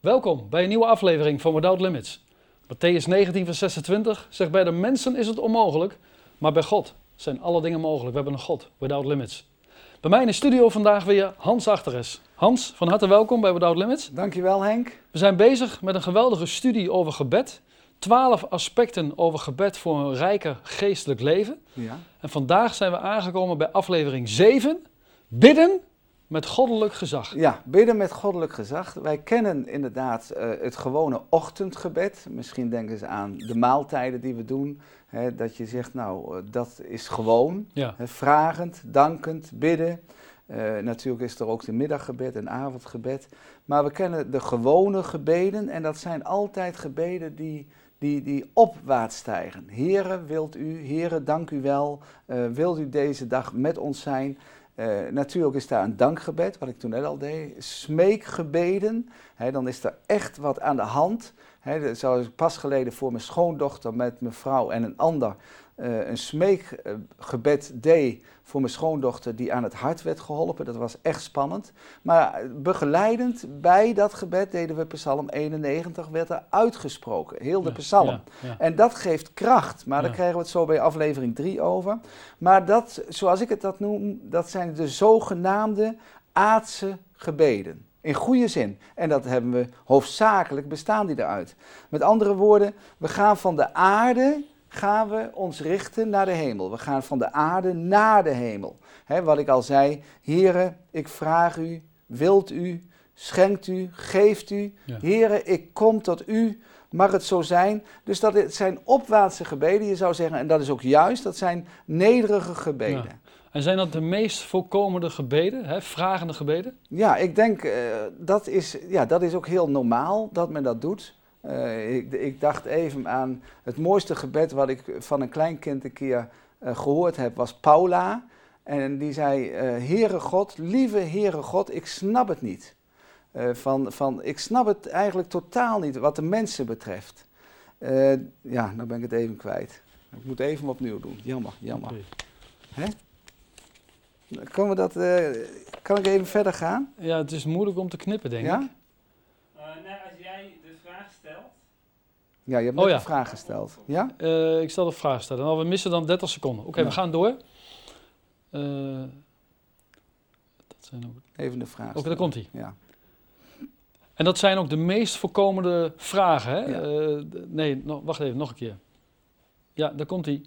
Welkom bij een nieuwe aflevering van Without Limits. Matthäus 19, vers 26 zegt: Bij de mensen is het onmogelijk, maar bij God zijn alle dingen mogelijk. We hebben een God, Without Limits. Bij mij in de studio vandaag weer Hans Achteres. Hans, van harte welkom bij Without Limits. Dankjewel Henk. We zijn bezig met een geweldige studie over gebed. Twaalf aspecten over gebed voor een rijker geestelijk leven. Ja. En vandaag zijn we aangekomen bij aflevering 7. Bidden met goddelijk gezag. ja, bidden met goddelijk gezag. Wij kennen inderdaad eh, het gewone ochtendgebed. Misschien denken ze aan de maaltijden die we doen. Hè, dat je zegt, nou, eh, dat is gewoon. Ja, Hè, vragend, dankend, bidden. Eh, natuurlijk is er ook de middaggebed en avondgebed. Maar we kennen de gewone gebeden en dat zijn altijd gebeden die, die, die opwaarts stijgen. Heren, wilt u, heren, dank u wel. Wilt u deze dag met ons zijn? Eh, natuurlijk is daar een dankgebed, wat ik toen net al deed. Smeekgebeden, hè, dan is er echt wat aan de hand. Hè, dat pas geleden voor mijn schoondochter met mijn vrouw en een ander eh, een smeekgebed deed voor mijn schoondochter die aan het hart werd geholpen. Dat was echt spannend. Maar begeleidend bij dat gebed deden we Psalm 91, werd er uitgesproken. Heel de Ja, psalm. ja, ja. En dat geeft kracht, maar daar krijgen we het zo bij aflevering 3 over. Maar dat, zoals ik het dat noem, dat zijn de zogenaamde aardse gebeden. In goede zin. En dat hebben we hoofdzakelijk, bestaan die eruit. Met andere woorden, we gaan van de aarde, gaan we ons richten naar de hemel. We gaan van de aarde naar de hemel. Wat ik al zei, heren, ik vraag u, wilt u, schenkt u, geeft u. Ja. Heren, ik kom tot u, mag het zo zijn. Dus dat het zijn opwaartse gebeden, je zou zeggen, en dat is ook juist, dat zijn nederige gebeden. Ja. En zijn dat de meest voorkomende gebeden, hè, vragende gebeden? Ja, ik denk eh, dat, is, ja, dat is ook heel normaal dat men dat doet. Eh, ik, ik dacht even aan het mooiste gebed wat ik van een kleinkind een keer eh, gehoord heb, was Paula. En die zei, eh Heere God, lieve Heere God, ik snap het niet. Van, van, ik snap het eigenlijk totaal niet wat de mensen betreft. Ja, nou ben ik het even kwijt. Ik moet even opnieuw doen. Jammer, jammer. Oké. Kan, we dat, kan ik even verder gaan? Ja, het is moeilijk om te knippen, denk ja? ik. Eh, nou, als jij de vraag stelt. Ja, je hebt Oh net ja. een vraag gesteld. Ja? Eh, ik zal de vraag stellen. Nou, we missen dan 30 seconden. Oké, Ja. we gaan door. Eh, dat zijn ook... Even de vraag. Oké, daar komt hij. Ja. En dat zijn ook de meest voorkomende vragen. Hè? Ja. Eh, nee, wacht even, nog een keer. Ja, daar komt hij.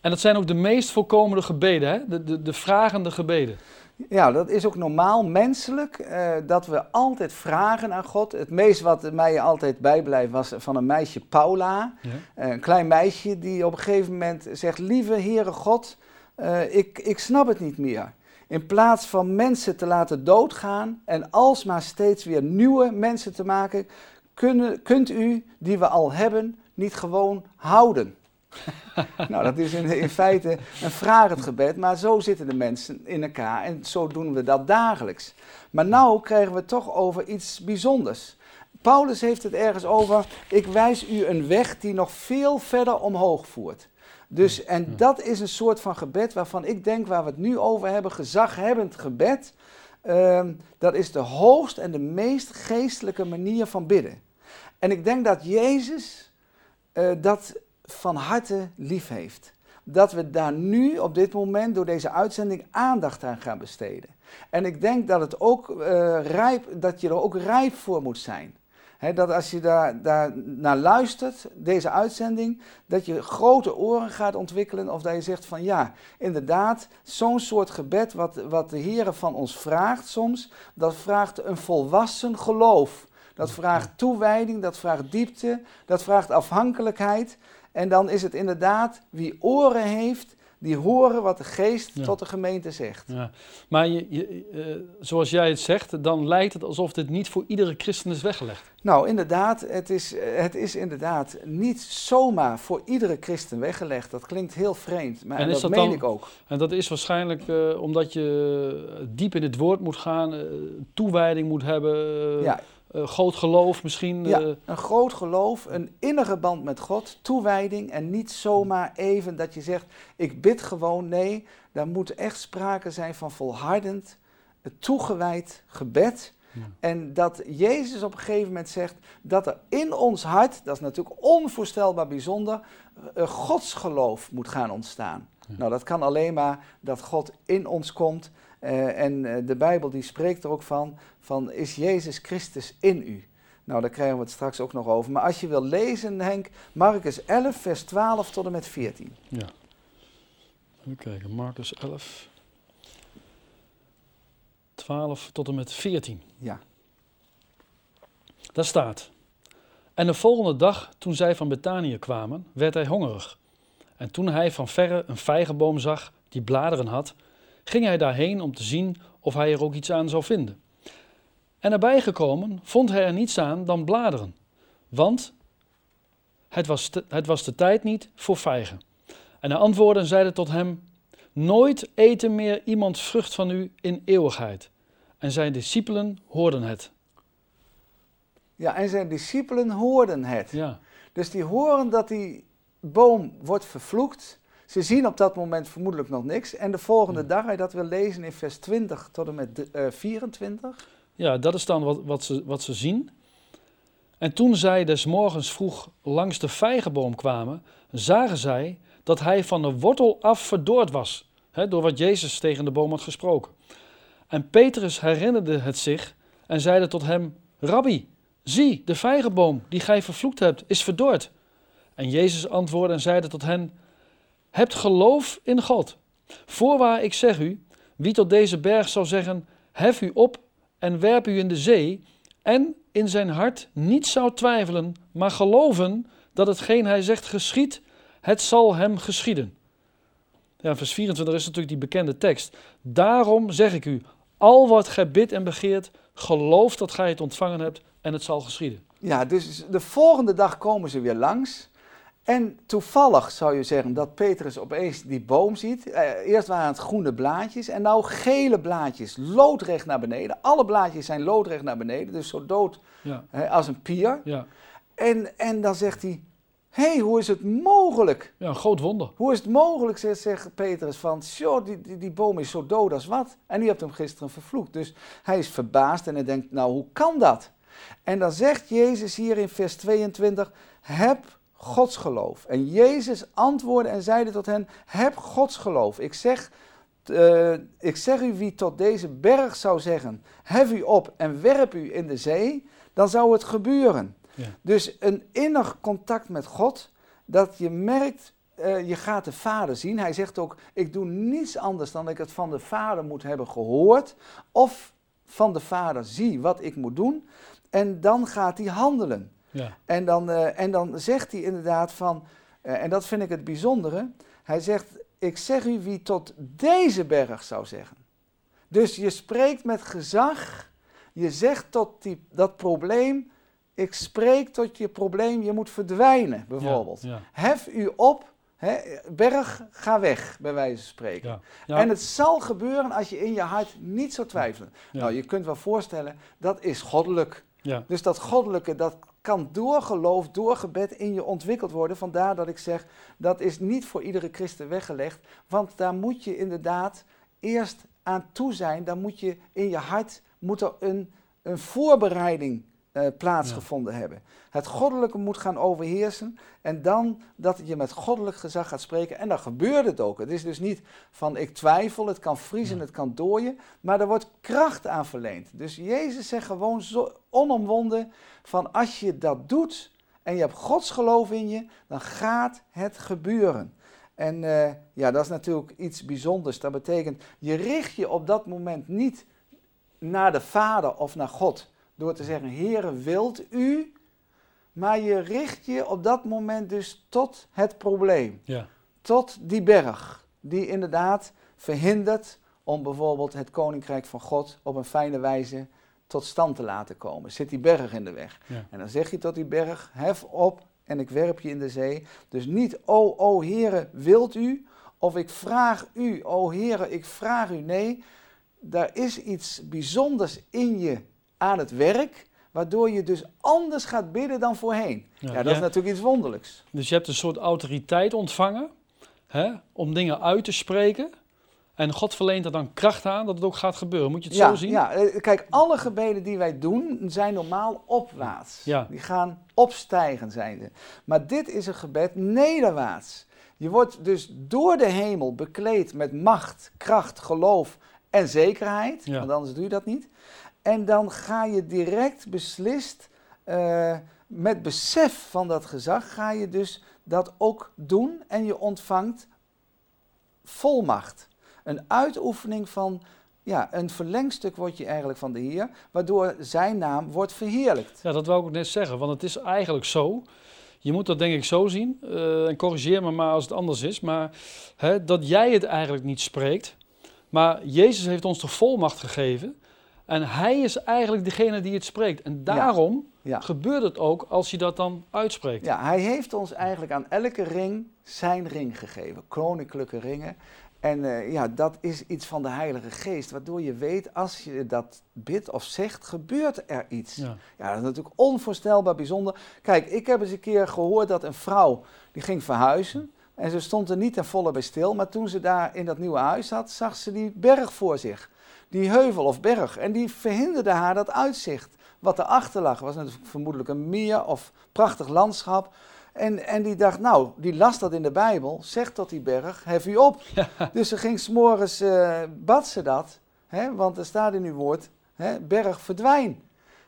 En dat zijn ook de meest voorkomende gebeden, hè? De, de, de vragende gebeden. Ja, dat is ook normaal menselijk eh, dat we altijd vragen aan God. Het meest wat mij altijd bijblijft was van een meisje Paula. Ja. Eh, een klein meisje die op een gegeven moment zegt: Lieve Heere God, eh, ik, ik snap het niet meer. In plaats van mensen te laten doodgaan en alsmaar steeds weer nieuwe mensen te maken, kunnen, kunt u, die we al hebben, niet gewoon houden. nou, dat is in, in feite een vragend gebed, maar zo zitten de mensen in elkaar en zo doen we dat dagelijks. Maar nou krijgen we het toch over iets bijzonders. Paulus heeft het ergens over, ik wijs u een weg die nog veel verder omhoog voert. Dus, en dat is een soort van gebed waarvan ik denk, waar we het nu over hebben, gezaghebbend gebed. ehm, dat is de hoogst en de meest geestelijke manier van bidden. En ik denk dat Jezus eh, dat van harte lief heeft. Dat we daar nu op dit moment door deze uitzending aandacht aan gaan besteden. En ik denk dat, het ook, eh, rijp, dat je er ook rijp voor moet zijn. Dat als je daar, daar naar luistert, deze uitzending, dat je grote oren gaat ontwikkelen. Of dat je zegt van ja, inderdaad, zo'n soort gebed wat, wat de Heer van ons vraagt soms, dat vraagt een volwassen geloof. Dat vraagt toewijding, dat vraagt diepte, dat vraagt afhankelijkheid. En dan is het inderdaad wie oren heeft, die horen wat de geest Ja. tot de gemeente zegt. Ja. Maar je, je, eh, zoals jij het zegt, dan lijkt het alsof dit niet voor iedere christen is weggelegd. Nou, inderdaad, het is, het is inderdaad niet zomaar voor iedere christen weggelegd. Dat klinkt heel vreemd, maar En dat, dat meen dan- ik ook. En dat is waarschijnlijk eh, omdat je diep in het woord moet gaan, eh, toewijding moet hebben, eh, Ja, eh, groot geloof misschien. Ja. eh, een groot geloof, een innige band met God, toewijding en niet zomaar even dat je zegt, ik bid gewoon. Nee, daar moet echt sprake zijn van volhardend, toegewijd gebed. En dat Jezus op een gegeven moment zegt dat er in ons hart, dat is natuurlijk onvoorstelbaar bijzonder, uh, godsgeloof moet gaan ontstaan. Nou, dat kan alleen maar dat God in ons komt. Uh, en uh, de Bijbel die spreekt er ook van, van is Jezus Christus in u? Nou, daar krijgen we het straks ook nog over. Maar als je wil lezen, Henk, Marcus 11, vers 12 tot en met 14. Ja. Even kijken, Marcus 11. 12 tot en met 14. Ja. Daar staat. En de volgende dag, toen zij van Betanië kwamen, werd hij hongerig. En toen hij van verre een vijgenboom zag die bladeren had, ging hij daarheen om te zien of hij er ook iets aan zou vinden. En erbij gekomen vond hij er niets aan dan bladeren, want het was, het was de tijd niet voor vijgen. En hij antwoordde en zeide tot hem, Nooit eten meer iemand vrucht van u in eeuwigheid. En zijn discipelen hoorden het. Ja, en zijn discipelen hoorden het. Ja. Dus die horen dat die boom wordt vervloekt. Ze zien op dat moment vermoedelijk nog niks. En de volgende dag, je dat wil lezen in vers 20 tot en met eh 24. Ja, dat is dan wat, wat, ze, wat ze zien. En toen zij des morgens vroeg langs de vijgenboom kwamen, zagen zij dat hij van de wortel af verdord was, hè, door wat Jezus tegen de boom had gesproken. En Petrus herinnerde het zich en zeide tot hem, Rabbi, zie, de vijgenboom die gij vervloekt hebt, is verdord. En Jezus antwoordde en zeide tot hen, hebt geloof in God. Voorwaar, ik zeg u, wie tot deze berg zou zeggen, hef u op en werp u in de zee, en in zijn hart niet zou twijfelen, maar geloven dat hetgeen hij zegt geschiet, het zal hem geschieden. Ja, vers 24 is natuurlijk die bekende tekst. Daarom zeg ik u, al wat gij bidt en begeert, geloof dat gij het ontvangen hebt en het zal geschieden. Ja, dus de volgende dag komen ze weer langs. En toevallig zou je zeggen dat Petrus opeens die boom ziet. Eh, eerst waren het groene blaadjes en nou gele blaadjes, loodrecht naar beneden. Alle blaadjes zijn loodrecht naar beneden, dus zo dood Ja, hè, als een pier. ja, En, en dan zegt hij, hé, hey, hoe is het mogelijk? ja een groot wonder. Hoe is het mogelijk, zegt, zegt Petrus, van, "Sjoe, die, die, die boom is zo dood als wat. En u hebt hem gisteren vervloekt. Dus hij is verbaasd en hij denkt, nou, hoe kan dat? En dan zegt Jezus hier in vers 22, heb godsgeloof. En Jezus antwoordde en zeide tot hen, heb godsgeloof. Ik zeg, eh, ik zeg u wie tot deze berg zou zeggen, hef u op en werp u in de zee, dan zou het gebeuren. Ja. Dus een innig contact met God, dat je merkt, eh, je gaat de Vader zien. Hij zegt ook, ik doe niets anders dan ik het van de Vader moet hebben gehoord, of van de Vader zie wat ik moet doen, en dan gaat hij handelen. Ja, En dan, eh, en dan zegt hij inderdaad van, eh, en dat vind ik het bijzondere, hij zegt, ik zeg u wie tot deze berg zou zeggen. Dus je spreekt met gezag, je zegt tot die, dat probleem, ik spreek tot je probleem, je moet verdwijnen bijvoorbeeld. Ja, Hef u op, berg, ga weg, bij wijze van spreken. ja, En het zal gebeuren als je in je hart niet zou twijfelen. Nou, je kunt wel voorstellen, dat is goddelijk. Dus dat goddelijke, dat kan door geloof, door gebed in je ontwikkeld worden. Vandaar dat ik zeg, dat is niet voor iedere christen weggelegd. Want daar moet je inderdaad eerst aan toe zijn. Dan moet je in je hart, moet er een, een voorbereiding eh, plaatsgevonden hebben. Het goddelijke moet gaan overheersen. En dan dat je met goddelijk gezag gaat spreken. En dan gebeurt het ook. Het is dus niet van ik twijfel, het kan vriezen, Ja. het kan dooien. Maar er wordt kracht aan verleend. Dus Jezus zegt gewoon zo onomwonden van als je dat doet en je hebt Gods geloof in je, dan gaat het gebeuren. En eh, ja, dat is natuurlijk iets bijzonders. Dat betekent, je richt je op dat moment niet naar de Vader of naar God. Door te zeggen, Heere, wilt u? Maar je richt je op dat moment dus tot het probleem. ja, Tot die berg. Die inderdaad verhindert om bijvoorbeeld het koninkrijk van God op een fijne wijze tot stand te laten komen. Zit die berg in de weg. Ja. En dan zeg je tot die berg, hef op en ik werp je in de zee. Dus niet, o, o Heere, wilt u? Of ik vraag u, o Heere, ik vraag u. Nee, daar is iets bijzonders in je aan het werk, waardoor je dus anders gaat bidden dan voorheen. Ja, Ja, dat is natuurlijk iets wonderlijks. Dus je hebt een soort autoriteit ontvangen hè, om dingen uit te spreken. En God verleent er dan kracht aan dat het ook gaat gebeuren. Moet je het ja, zo zien? Ja, eh, kijk, alle gebeden die wij doen zijn normaal opwaarts. Ja. Die gaan opstijgen, zijn ze. Maar dit is een gebed nederwaarts. Je wordt dus door de hemel bekleed met macht, kracht, geloof en zekerheid. Ja. Want anders doe je dat niet. En dan ga je direct beslist, eh, met besef van dat gezag, ga je dus dat ook doen. En je ontvangt volmacht. Een uitoefening van, ja, een verlengstuk word je eigenlijk van de Heer, waardoor zijn naam wordt verheerlijkt. Ja, dat wou ik ook net zeggen, want het is eigenlijk zo. Je moet dat denk ik zo zien, en corrigeer me maar als het anders is, maar hè, dat jij het eigenlijk niet spreekt, maar Jezus heeft ons de volmacht gegeven en Hij is eigenlijk degene die het spreekt. En daarom Ja. gebeurt het ook als je dat dan uitspreekt. Ja, hij heeft ons eigenlijk aan elke ring zijn ring gegeven, koninklijke ringen. En eh, ja, dat is iets van de Heilige Geest, waardoor je weet, als je dat bidt of zegt, gebeurt er iets. Ja. Ja, dat is natuurlijk onvoorstelbaar bijzonder. Kijk, ik heb eens een keer gehoord dat een vrouw, die ging verhuizen. En ze stond er niet ten volle bij stil, maar toen ze daar in dat nieuwe huis zat, zag ze die berg voor zich. Die heuvel of berg. En die verhinderde haar dat uitzicht. Wat erachter lag, was natuurlijk vermoedelijk een meer of prachtig landschap. En, en die dacht, nou, die las dat in de Bijbel, zegt tot die berg, hef u op. Dus ze ging s'morgens, eh bad ze dat, hè, want er staat in uw woord, hè, berg verdwijn.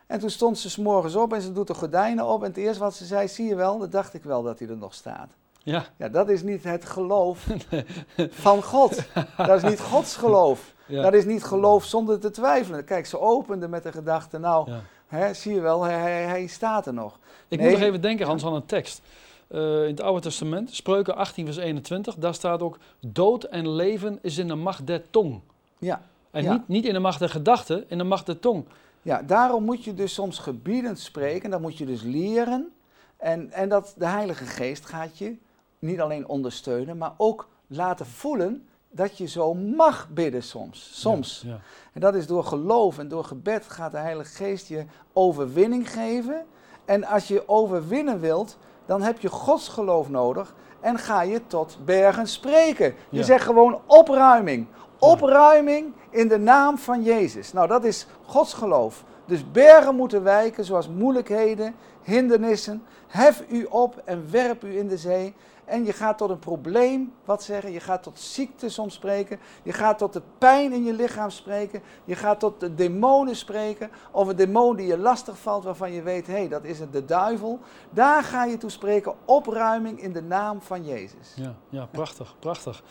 En toen stond ze s'morgens op en ze doet de gordijnen op. En het eerste wat ze zei, zie je wel, dat dacht ik wel dat hij er nog staat. Ja. Ja, dat is niet het geloof van God. Dat is niet Gods geloof. Ja. Dat is niet geloof zonder te twijfelen. Kijk, ze opende met de gedachte, nou, Ja. hè, zie je wel, hij, staat er nog. Ik Nee. moet nog even denken, Hans, aan een tekst. Eh, in het Oude Testament, Spreuken 18, vers 21, daar staat ook: dood en leven is in de macht der tong. Ja, En Ja. niet, niet in de macht der gedachten, in de macht der tong. ja, daarom moet je dus soms gebiedend spreken, dat moet je dus leren. En, en dat de Heilige Geest gaat je niet alleen ondersteunen, maar ook laten voelen dat je zo mag bidden soms. Soms. Ja, ja. En dat is door geloof en door gebed gaat de Heilige Geest je overwinning geven. En als je overwinnen wilt, dan heb je Gods geloof nodig en ga je tot bergen spreken. Je Ja. zegt gewoon opruiming. Opruiming in de naam van Jezus. Nou, dat is Gods geloof. Dus bergen moeten wijken, zoals moeilijkheden, hindernissen. Hef u op en werp u in de zee. En je gaat tot een probleem wat zeggen. Je gaat tot ziekte soms spreken. Je gaat tot de pijn in je lichaam spreken. Je gaat tot de demonen spreken. Of een demon die je lastig valt waarvan je weet, hé, hey, dat is het de duivel. Daar ga je toe spreken. Opruiming in de naam van Jezus. Ja, ja, prachtig, prachtig.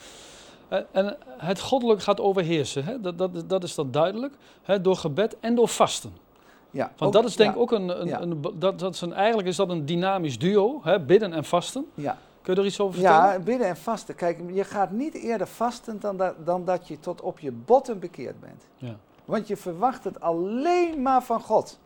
Eh, En het goddelijk gaat overheersen, hè? Dat, dat, dat is dan duidelijk, hè? door gebed en door vasten. Ja, Want ook- dat is denk ik ja, ook een, een, ja. een, dat, dat is een, eigenlijk is dat een dynamisch duo, hè? bidden en vasten. Ja. Kun je er iets over vertellen? ja, bidden en vasten. Kijk, je gaat niet eerder vasten dan dat, dan dat je tot op je botten bekeerd bent. Ja. Want je verwacht het alleen maar van God.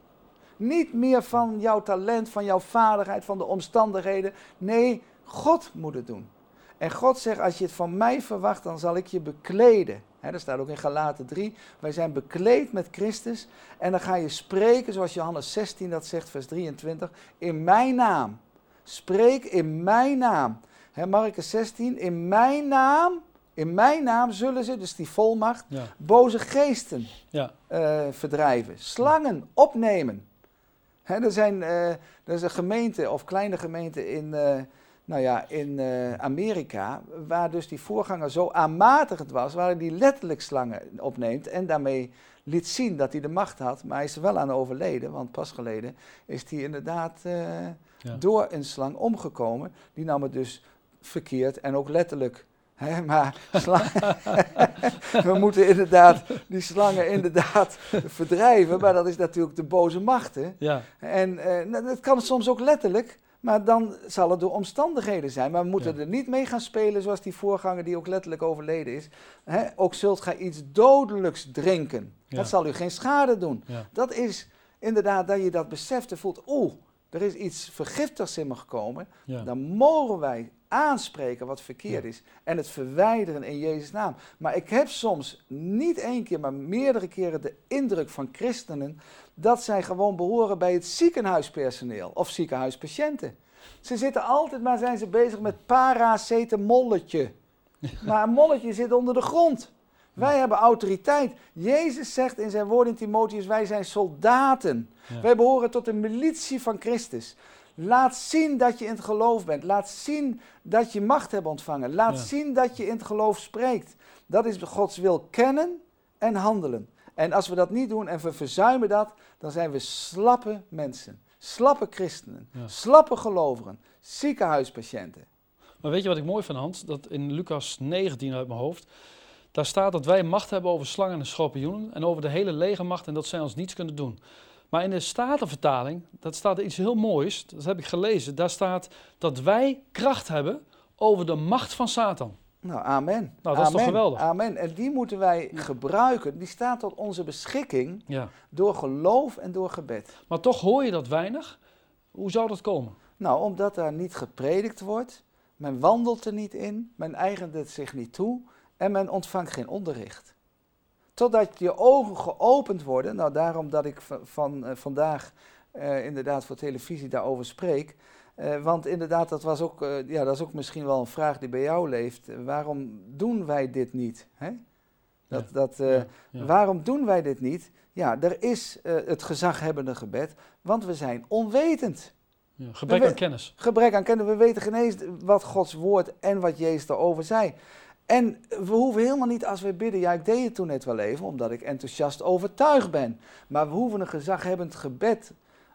Niet meer van jouw talent, van jouw vaardigheid, van de omstandigheden. Nee, God moet het doen. En God zegt, als je het van mij verwacht, dan zal ik je bekleden. Dat staat ook in Galaten 3. Wij zijn bekleed met Christus. En dan ga je spreken, zoals Johannes 16 dat zegt, vers 23. In mijn naam. Spreek in mijn naam. Hè, Marcus 16. In mijn naam. In mijn naam zullen ze, dus die volmacht, Ja, boze geesten ja, eh, verdrijven. Slangen opnemen. Hè, er, zijn, eh, er is een gemeente of kleine gemeente in, eh, nou ja, in Amerika, waar dus die voorganger zo aanmatigend was, waar hij die letterlijk slangen opneemt en daarmee liet zien dat hij de macht had. Maar hij is er wel aan overleden, want pas geleden is hij inderdaad eh, ja. door een slang omgekomen. Die nam het dus verkeerd en ook letterlijk. Hè, maar we moeten inderdaad die slangen inderdaad verdrijven, maar dat is natuurlijk de boze machten. ja. En eh, nou, dat kan soms ook letterlijk, maar dan zal het door omstandigheden zijn. Maar we moeten Ja. er niet mee gaan spelen zoals die voorganger die ook letterlijk overleden is. Ook zult gij iets dodelijks drinken. Ja. Dat zal u geen schade doen. Ja. Dat is inderdaad dat je dat beseft en voelt, oeh, er is iets vergiftigs in me gekomen. ja. Dan mogen wij aanspreken wat verkeerd is en het verwijderen in Jezus' naam. Maar ik heb soms niet één keer, maar meerdere keren de indruk van christenen dat zij gewoon behoren bij het ziekenhuispersoneel of ziekenhuispatiënten. Ze zitten altijd maar zijn ze bezig met paracetamolletje. Maar een molletje zit onder de grond. Wij hebben autoriteit. Jezus zegt in zijn woord in Timotheus, wij zijn soldaten. Wij behoren tot de militie van Christus. Laat zien dat je in het geloof bent. Laat zien dat je macht hebt ontvangen. Laat Ja. zien dat je in het geloof spreekt. Dat is Gods wil kennen en handelen. En als we dat niet doen en we verzuimen dat, dan zijn we slappe mensen. Slappe christenen. Ja. Slappe gelovigen. Ziekenhuispatiënten. Maar weet je wat ik mooi vind, Hans? Dat in Lucas 19 uit mijn hoofd, daar staat dat wij macht hebben over slangen en schorpioenen en over de hele legermacht en dat zij ons niets kunnen doen. Maar in de Statenvertaling, dat staat iets heel moois, dat heb ik gelezen. Daar staat dat wij kracht hebben over de macht van Satan. Nou, amen. Nou, dat is toch geweldig? Amen. En die moeten wij gebruiken. Die staat tot onze beschikking Ja. door geloof en door gebed. Maar toch hoor je dat weinig. Hoe zou dat komen? Nou, omdat daar niet gepredikt wordt, men wandelt er niet in, men eigent het zich niet toe en men ontvangt geen onderricht. Totdat je ogen geopend worden, nou daarom dat ik van, van eh, vandaag eh, inderdaad voor televisie daarover spreek. Eh, want inderdaad, dat, was ook, ja, dat is ook misschien wel een vraag die bij jou leeft. Waarom doen wij dit niet? Hè? Dat, Ja. dat, Ja, ja. Waarom doen wij dit niet? Ja, er is het gezaghebbende gebed, want we zijn onwetend. Ja, gebrek We- aan kennis. Gebrek aan kennis, we weten geen eens wat Gods woord en wat Jezus daarover zei. En we hoeven helemaal niet als we bidden, ja ik deed het toen net wel even, omdat ik enthousiast overtuigd ben. Maar we hoeven een gezaghebbend gebed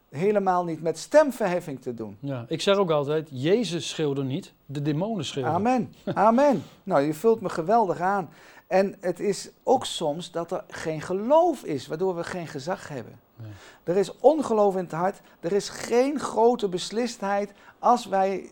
helemaal niet met stemverheffing te doen. Ja, ik zeg ook altijd, Jezus schreeuwde niet, de demonen schreeuwden. Amen, amen. Nou, je vult me geweldig aan. En het is ook soms dat er geen geloof is, waardoor we geen gezag hebben. Nee. Er is ongeloof in het hart. Er is geen grote beslistheid. Als wij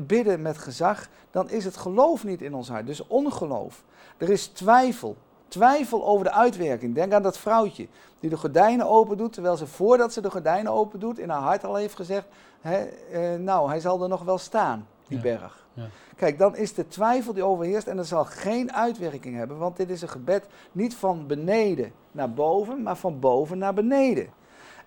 bidden met gezag, dan is het geloof niet in ons hart. Dus ongeloof. Er is twijfel. Twijfel over de uitwerking. Denk aan dat vrouwtje die de gordijnen open doet, terwijl ze voordat ze de gordijnen open doet, in haar hart al heeft gezegd: hè, eh, Nou, hij zal er nog wel staan, die Ja. berg. Ja. Kijk, dan is de twijfel die overheerst en dat zal geen uitwerking hebben, want dit is een gebed niet van beneden naar boven, maar van boven naar beneden.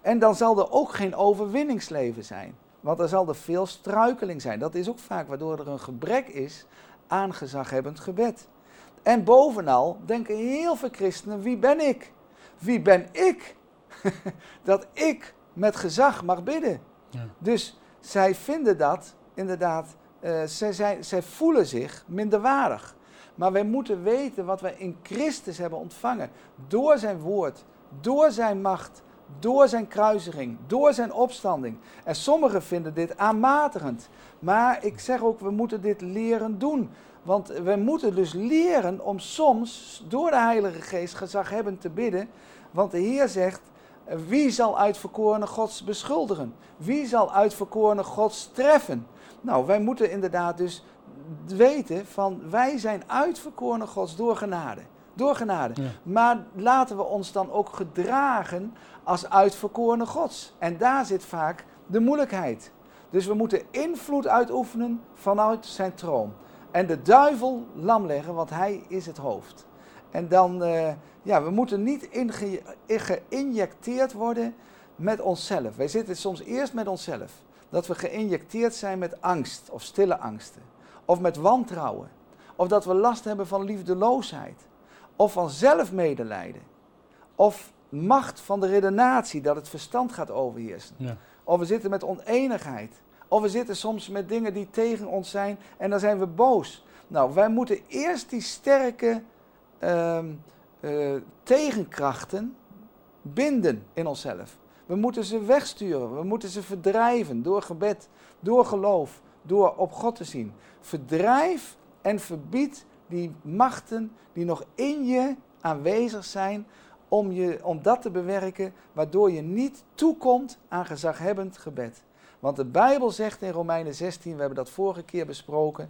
En dan zal er ook geen overwinningsleven zijn, want er zal er veel struikeling zijn. Dat is ook vaak waardoor er een gebrek is aan gezaghebbend gebed. En bovenal denken heel veel christenen, wie ben ik? Wie ben ik? dat ik met gezag mag bidden. Ja. Dus zij vinden dat inderdaad, eh, zij, zij, zij voelen zich minderwaardig. Maar wij moeten weten wat wij in Christus hebben ontvangen. Door zijn woord, door zijn macht, door zijn kruisiging, door zijn opstanding. En sommigen vinden dit aanmatigend. Maar ik zeg ook, we moeten dit leren doen. Want we moeten dus leren om soms door de Heilige Geest gezaghebbend te bidden. Want de Heer zegt, wie zal uitverkorene Gods beschuldigen? Wie zal uitverkorene Gods treffen? Nou, wij moeten inderdaad dus weten van wij zijn uitverkorene Gods door genade. Door genade. Ja. Maar laten we ons dan ook gedragen als uitverkorene Gods. En daar zit vaak de moeilijkheid. Dus we moeten invloed uitoefenen vanuit zijn troon. En de duivel lam leggen, want hij is het hoofd. En dan, eh, ja, we moeten niet geïnjecteerd worden met onszelf. Wij zitten soms eerst met onszelf. Dat we geïnjecteerd zijn met angst of stille angsten. Of met wantrouwen. Of dat we last hebben van liefdeloosheid. Of van zelfmedelijden. Of macht van de redenatie, dat het verstand gaat overheersen. Ja. Of we zitten met oneenigheid. Of we zitten soms met dingen die tegen ons zijn en dan zijn we boos. Nou, wij moeten eerst die sterke ehm, eh, tegenkrachten binden in onszelf. We moeten ze wegsturen, we moeten ze verdrijven door gebed, door geloof, door op God te zien. Verdrijf en verbied die machten die nog in je aanwezig zijn om, je, om dat te bewerken, waardoor je niet toekomt aan gezaghebbend gebed. Want de Bijbel zegt in Romeinen 16, we hebben dat vorige keer besproken,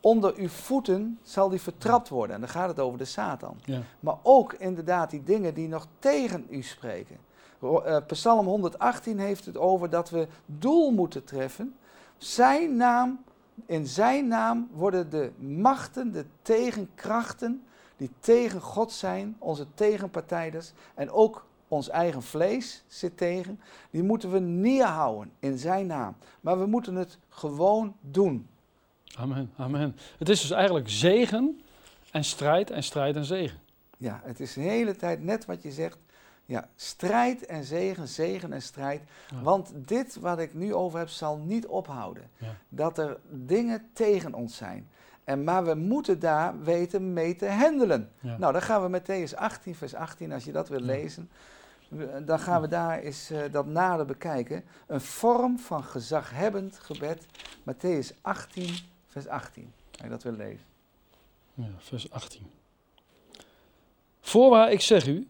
onder uw voeten zal die vertrapt worden. En dan gaat het over de Satan. Ja. Maar ook inderdaad die dingen die nog tegen u spreken. Eh, Psalm 118 heeft het over dat we doel moeten treffen. Zijn naam, in zijn naam worden de machten, de tegenkrachten die tegen God zijn, onze tegenpartijders en ook ons eigen vlees zit tegen, die moeten we neerhouden in zijn naam. Maar we moeten het gewoon doen. Amen, amen. Het is dus eigenlijk zegen en strijd en strijd en zegen. Ja, het is de hele tijd net wat je zegt. Ja, strijd en zegen, zegen en strijd. Ja. Want dit wat ik nu over heb zal niet ophouden. Ja. Dat er dingen tegen ons zijn. En, maar we moeten daar weten mee te handelen. Ja. Nou, dan gaan we Matthäus 18, vers 18, als je dat wil lezen. we- Dan gaan we daar eens eh, dat nader bekijken. Een vorm van gezaghebbend gebed. Matthäus 18, vers 18. Als je dat wil lezen. Ja, vers 18. Voorwaar, ik zeg u,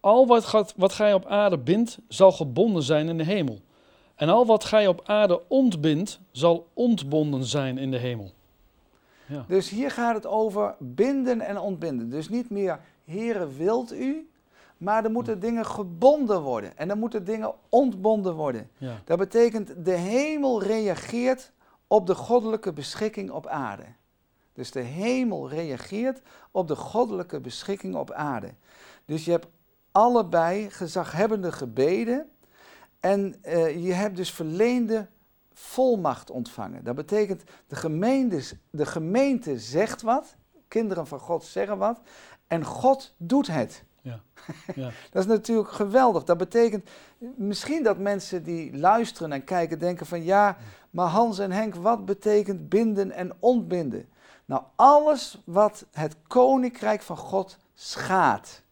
al wat, gaat, wat gij op aarde bindt, zal gebonden zijn in de hemel. En al wat gij op aarde ontbindt, zal ontbonden zijn in de hemel. Ja, Dus hier gaat het over binden en ontbinden. Dus niet meer, Heere, wilt u? Maar er moeten dingen gebonden worden. En er moeten dingen ontbonden worden. ja, Dat betekent, de hemel reageert op de goddelijke beschikking op aarde. Dus de hemel reageert op de goddelijke beschikking op aarde. Dus je hebt allebei gezaghebbende gebeden. En eh, je hebt dus verleende volmacht ontvangen. Dat betekent, de gemeente, de gemeente zegt wat, kinderen van God zeggen wat, en God doet het. ja, ja, Dat is natuurlijk geweldig. Dat betekent misschien dat mensen die luisteren en kijken denken van ja, maar Hans en Henk, wat betekent binden en ontbinden? Nou, alles wat het koninkrijk van God schaadt.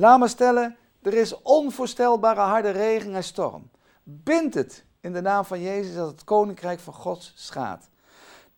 Laat maar stellen, er is onvoorstelbare harde regen en storm. Bind het in de naam van Jezus dat het koninkrijk van God schaadt.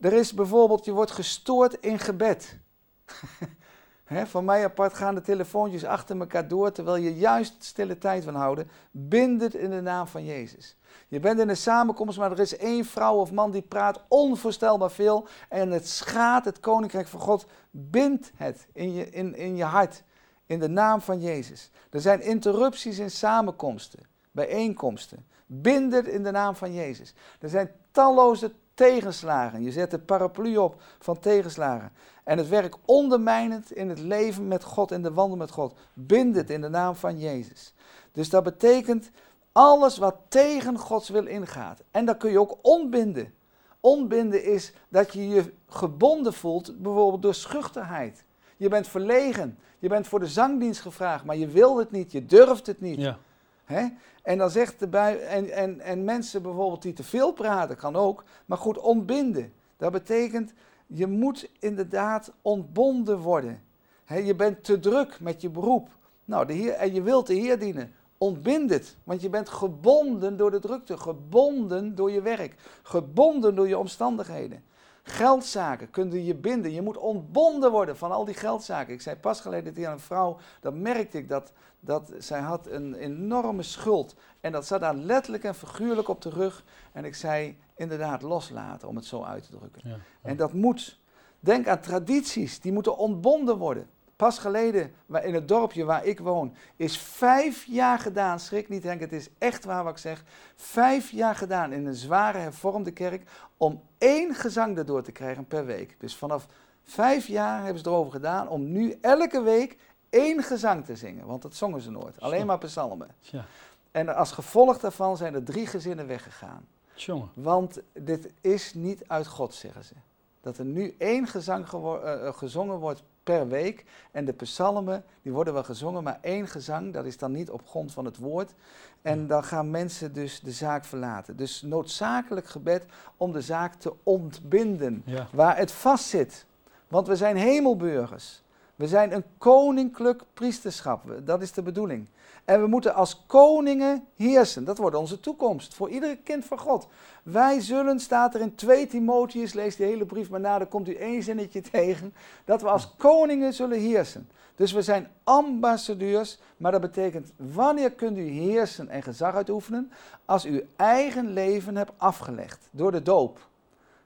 Er is bijvoorbeeld, je wordt gestoord in gebed. Hè, van mij apart gaan de telefoontjes achter elkaar door, terwijl je juist stille tijd van houden. Bind het in de naam van Jezus. Je bent in een samenkomst, maar er is één vrouw of man die praat onvoorstelbaar veel. En het schaadt het koninkrijk van God. Bind het in je, in, in je hart, in de naam van Jezus. Er zijn interrupties in samenkomsten, bijeenkomsten. Bind het in de naam van Jezus. Er zijn talloze tegenslagen. Je zet de paraplu op van tegenslagen. En het werk ondermijnend in het leven met God, in de wandel met God. Bind in de naam van Jezus. Dus dat betekent alles wat tegen Gods wil ingaat. En dat kun je ook ontbinden. Ontbinden is dat je je gebonden voelt, bijvoorbeeld door schuchterheid. Je bent verlegen. Je bent voor de zangdienst gevraagd, maar je wil het niet, je durft het niet. ja, Hè? En dan zegt de Bij en, en, en mensen bijvoorbeeld die te veel praten, kan ook, maar goed, ontbinden. Dat betekent, je moet inderdaad ontbonden worden. Hè, je bent te druk met je beroep. Nou, de heer, en je wilt de Heer dienen. Ontbind het, want je bent gebonden door de drukte, gebonden door je werk, gebonden door je omstandigheden. Geldzaken kunnen je binden. Je moet ontbonden worden van al die geldzaken. Ik zei pas geleden tegen een vrouw, dat merkte ik, dat, dat zij had een enorme schuld. En dat zat daar letterlijk en figuurlijk op de rug. En ik zei, inderdaad, loslaten, om het zo uit te drukken. ja, En dat moet. Denk aan tradities, die moeten ontbonden worden. Pas geleden, in het dorpje waar ik woon, is vijf jaar gedaan, schrik niet Henk, het is echt waar wat ik zeg, vijf jaar gedaan in een zware hervormde kerk om één gezang erdoor te krijgen per week. Dus vanaf vijf jaar hebben ze erover gedaan om nu elke week één gezang te zingen, want dat zongen ze nooit, alleen maar psalmen. ja. En als gevolg daarvan zijn er drie gezinnen weggegaan. Jongen, Want dit is niet uit God, zeggen ze. Dat er nu één gezang eh, eh, gezongen wordt per week. En de psalmen, die worden wel gezongen, maar één gezang, dat is dan niet op grond van het woord. En dan gaan mensen dus de zaak verlaten. Dus noodzakelijk gebed om de zaak te ontbinden. ja, Waar het vast zit. Want we zijn hemelburgers. We zijn een koninklijk priesterschap. Dat is de bedoeling. En we moeten als koningen heersen. Dat wordt onze toekomst. Voor iedere kind van God. Wij zullen, staat er in 2 Timotheus, lees die hele brief maar na, dan komt u één zinnetje tegen. Dat we als koningen zullen heersen. Dus we zijn ambassadeurs, maar dat betekent wanneer kunt u heersen en gezag uitoefenen? Als u eigen leven hebt afgelegd door de doop.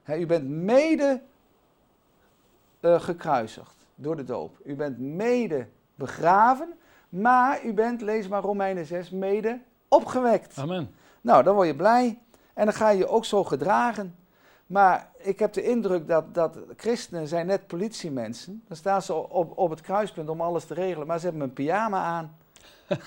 U bent mede eh, gekruisigd door de doop. U bent mede begraven, maar u bent, lees maar Romeinen 6, mede opgewekt. amen. Nou, dan word je blij en dan ga je je ook zo gedragen. Maar ik heb de indruk dat, dat christenen zijn net politiemensen. Dan staan ze op, op het kruispunt om alles te regelen, maar ze hebben een pyjama aan.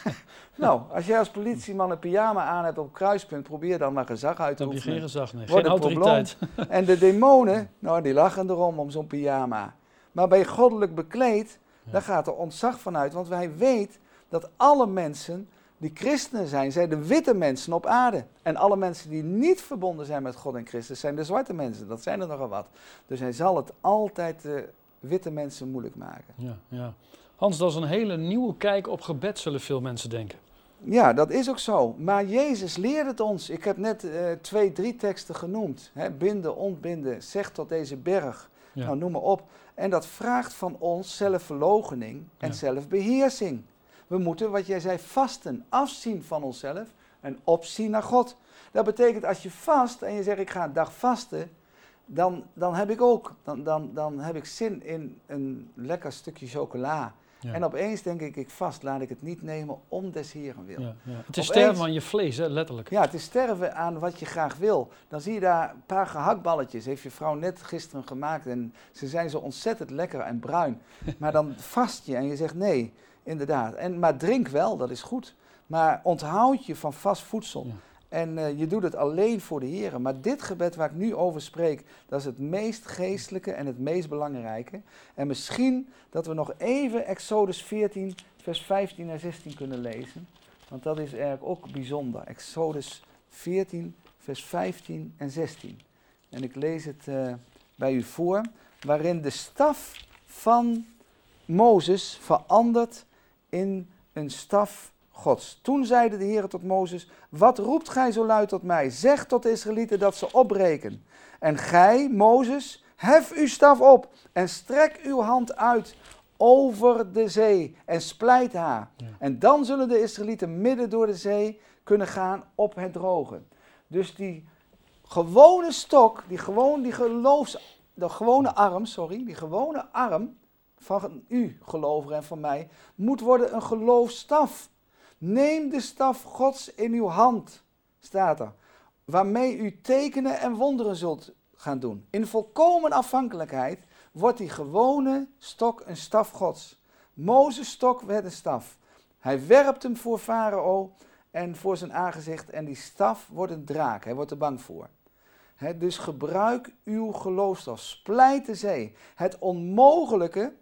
nou, als jij als politieman een pyjama aan hebt op het kruispunt, probeer dan maar gezag uit te Dan heb je geen oefenen. gezag, nee. Geen autoriteit. En de demonen, nou, die lachen erom om zo'n pyjama. Maar ben je goddelijk bekleed, Ja. Daar gaat er ontzag van uit, want wij weten dat alle mensen die christenen zijn, zijn de witte mensen op aarde. En alle mensen die niet verbonden zijn met God en Christus, zijn de zwarte mensen. Dat zijn er nogal wat. Dus hij zal het altijd de witte mensen moeilijk maken. Ja, ja. Hans, dat is een hele nieuwe kijk op gebed, zullen veel mensen denken. Ja, dat is ook zo. Maar Jezus leert het ons. Ik heb net eh, twee, drie teksten genoemd. Hè, binden, ontbinden, zeg tot deze berg. Ja. Nou, noem maar op. En dat vraagt van ons zelfverloochening en Ja. zelfbeheersing. We moeten, wat jij zei, vasten, afzien van onszelf en opzien naar God. Dat betekent als je vast en je zegt ik ga een dag vasten, dan, dan heb ik ook, dan, dan, dan heb ik zin in een lekker stukje chocola. Ja. En opeens denk ik, ik vast, laat ik het niet nemen om des Heren wil. Ja, ja. Het is Opeens- sterven aan je vlees, hè, letterlijk. Ja, het is sterven aan wat je graag wil. Dan zie je daar een paar gehaktballetjes. Heeft je vrouw net gisteren gemaakt. En ze zijn zo ontzettend lekker en bruin. Maar dan vast je en je zegt nee, inderdaad. En, maar drink wel, dat is goed. Maar onthoud je van vast voedsel. En eh, je doet het alleen voor de Heer. Maar dit gebed waar ik nu over spreek, dat is het meest geestelijke en het meest belangrijke. En misschien dat we nog even Exodus 14, vers 15 en 16 kunnen lezen. Want dat is eigenlijk ook bijzonder. Exodus 14, vers 15 en 16. En ik lees het eh, bij u voor. Waarin de staf van Mozes verandert in een staf Gods. Toen zeide de Heer tot Mozes: Wat roept gij zo luid tot mij? Zeg tot de Israëlieten dat ze opbreken. En gij, Mozes, hef uw staf op en strek uw hand uit over de zee en splijt haar. Ja. En dan zullen de Israëlieten midden door de zee kunnen gaan op het droge. Dus die gewone stok, die, gewoon, die geloofs, de gewone arm, sorry, die gewone arm van u, gelovigen en van mij, moet worden een geloofstaf. Neem de staf Gods in uw hand, staat er, waarmee u tekenen en wonderen zult gaan doen. In volkomen afhankelijkheid wordt die gewone stok een staf Gods. Mozes stok werd een staf. Hij werpt hem voor Farao en voor zijn aangezicht en die staf wordt een draak. Hij wordt er bang voor. Dus gebruik uw geloofstaf. Splijt de zee. Het onmogelijke,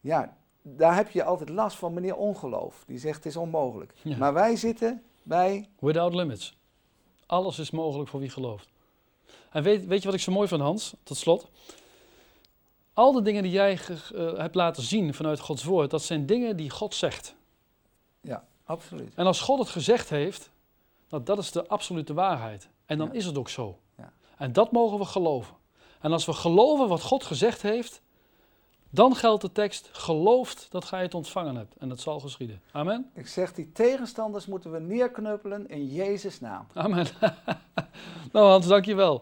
ja, daar heb je altijd last van meneer ongeloof. Die zegt het is onmogelijk. Ja. Maar wij zitten bij, Without limits. Alles is mogelijk voor wie gelooft. En weet, weet je wat ik zo mooi vind, Hans? Tot slot. Al de dingen die jij eh, hebt laten zien vanuit Gods woord, dat zijn dingen die God zegt. ja, absoluut. En als God het gezegd heeft, nou, dat is de absolute waarheid. En dan Ja. is het ook zo. Ja. En dat mogen we geloven. En als we geloven wat God gezegd heeft, dan geldt de tekst: gelooft dat gij het ontvangen hebt. En dat zal geschieden. Amen. Ik zeg, die tegenstanders moeten we neerknuppelen in Jezus' naam. Amen. nou Hans, dankjewel.